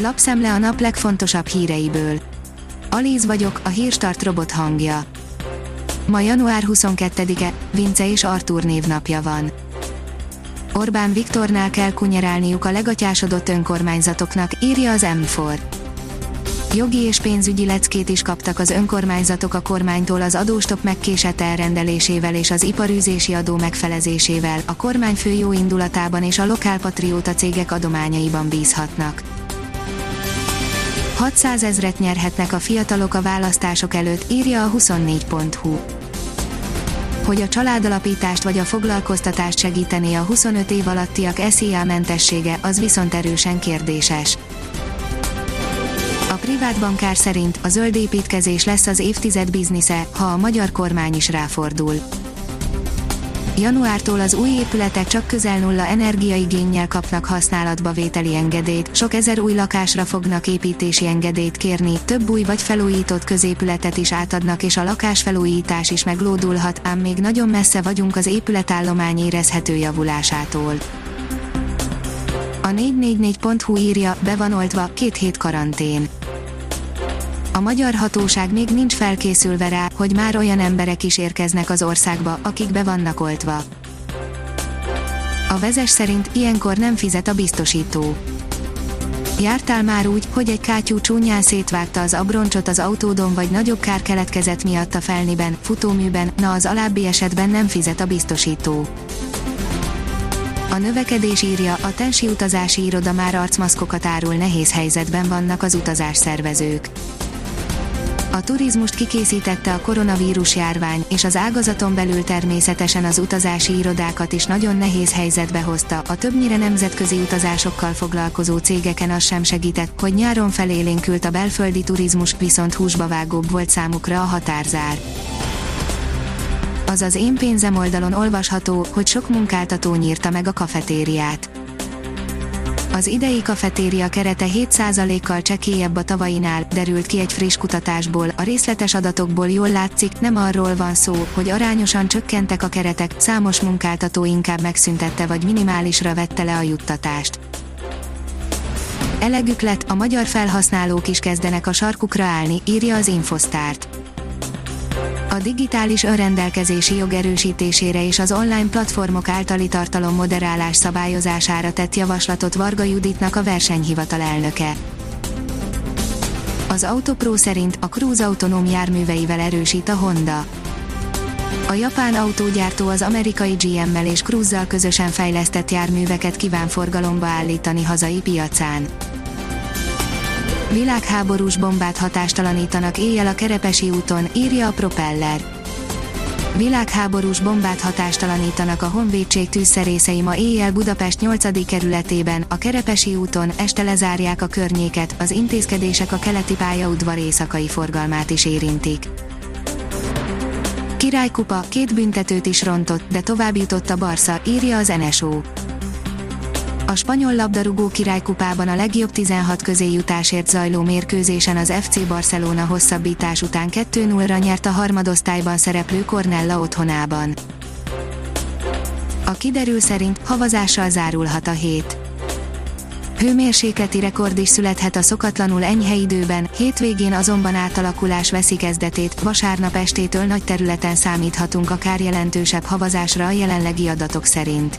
Lapszemle a nap legfontosabb híreiből. Alíz vagyok, a hírstart robot hangja. Ma január 22-e, Vince és Artúr névnapja van. Orbán Viktornál kell kunyerálniuk a legatyásodott önkormányzatoknak, írja az M4. Jogi és pénzügyi leckét is kaptak az önkormányzatok a kormánytól az adóstop megkésett elrendelésével és az iparűzési adó megfelezésével, a kormányfő jó indulatában és a lokálpatrióta cégek adományaiban bízhatnak. 600 ezret nyerhetnek a fiatalok a választások előtt, írja a 24.hu. Hogy a családalapítást vagy a foglalkoztatást segítené a 25 év alattiak SZIA mentessége, az viszont erősen kérdéses. A privát bankár szerint a zöld építkezés lesz az évtized biznisze, ha a magyar kormány is ráfordul. Januártól az új épületek csak közel nulla energiaigényel kapnak használatba vételi engedélyt, sok ezer új lakásra fognak építési engedélyt kérni, több új vagy felújított középületet is átadnak és a lakásfelújítás is meglódulhat, ám még nagyon messze vagyunk az épületállomány érezhető javulásától. A 444.hu írja, be van oltva, két hét karantén a magyar hatóság még nincs felkészülve rá, hogy már olyan emberek is érkeznek az országba, akik be vannak oltva. A vezes szerint ilyenkor nem fizet a biztosító. Jártál már úgy, hogy egy kátyú csúnyán szétvágta az abroncsot az autódon vagy nagyobb kár keletkezett miatt a felniben, futóműben, na az alábbi esetben nem fizet a biztosító. A növekedés írja, a Tensi utazási iroda már arcmaszkokat árul nehéz helyzetben vannak az utazás szervezők. A turizmust kikészítette a koronavírus járvány, és az ágazaton belül természetesen az utazási irodákat is nagyon nehéz helyzetbe hozta. A többnyire nemzetközi utazásokkal foglalkozó cégeken az sem segített, hogy nyáron felélénkült a belföldi turizmus, viszont húsba vágóbb volt számukra a határzár. Az az én pénzem oldalon olvasható, hogy sok munkáltató nyírta meg a kafetériát az idei kafetéria kerete 7%-kal csekélyebb a tavainál, derült ki egy friss kutatásból, a részletes adatokból jól látszik, nem arról van szó, hogy arányosan csökkentek a keretek, számos munkáltató inkább megszüntette vagy minimálisra vette le a juttatást. Elegük lett, a magyar felhasználók is kezdenek a sarkukra állni, írja az Infosztárt a digitális önrendelkezési jog erősítésére és az online platformok általi tartalom moderálás szabályozására tett javaslatot Varga Juditnak a versenyhivatal elnöke. Az Autopro szerint a Cruise autonóm járműveivel erősít a Honda. A japán autógyártó az amerikai GM-mel és Cruise-zal közösen fejlesztett járműveket kíván forgalomba állítani hazai piacán. Világháborús bombát hatástalanítanak éjjel a Kerepesi úton, írja a Propeller. Világháborús bombát hatástalanítanak a honvédség tűzszerészei ma éjjel Budapest 8. kerületében, a Kerepesi úton, este lezárják a környéket, az intézkedések a keleti pályaudvar éjszakai forgalmát is érintik. Királykupa, két büntetőt is rontott, de tovább jutott a Barca, írja az NSO. A spanyol labdarúgó királykupában a legjobb 16 közé jutásért zajló mérkőzésen az FC Barcelona hosszabbítás után 2-0-ra nyert a harmadosztályban szereplő Cornella otthonában. A kiderül szerint havazással zárulhat a hét. Hőmérsékleti rekord is születhet a szokatlanul enyhe időben, hétvégén azonban átalakulás veszi kezdetét, vasárnap estétől nagy területen számíthatunk akár jelentősebb havazásra a jelenlegi adatok szerint.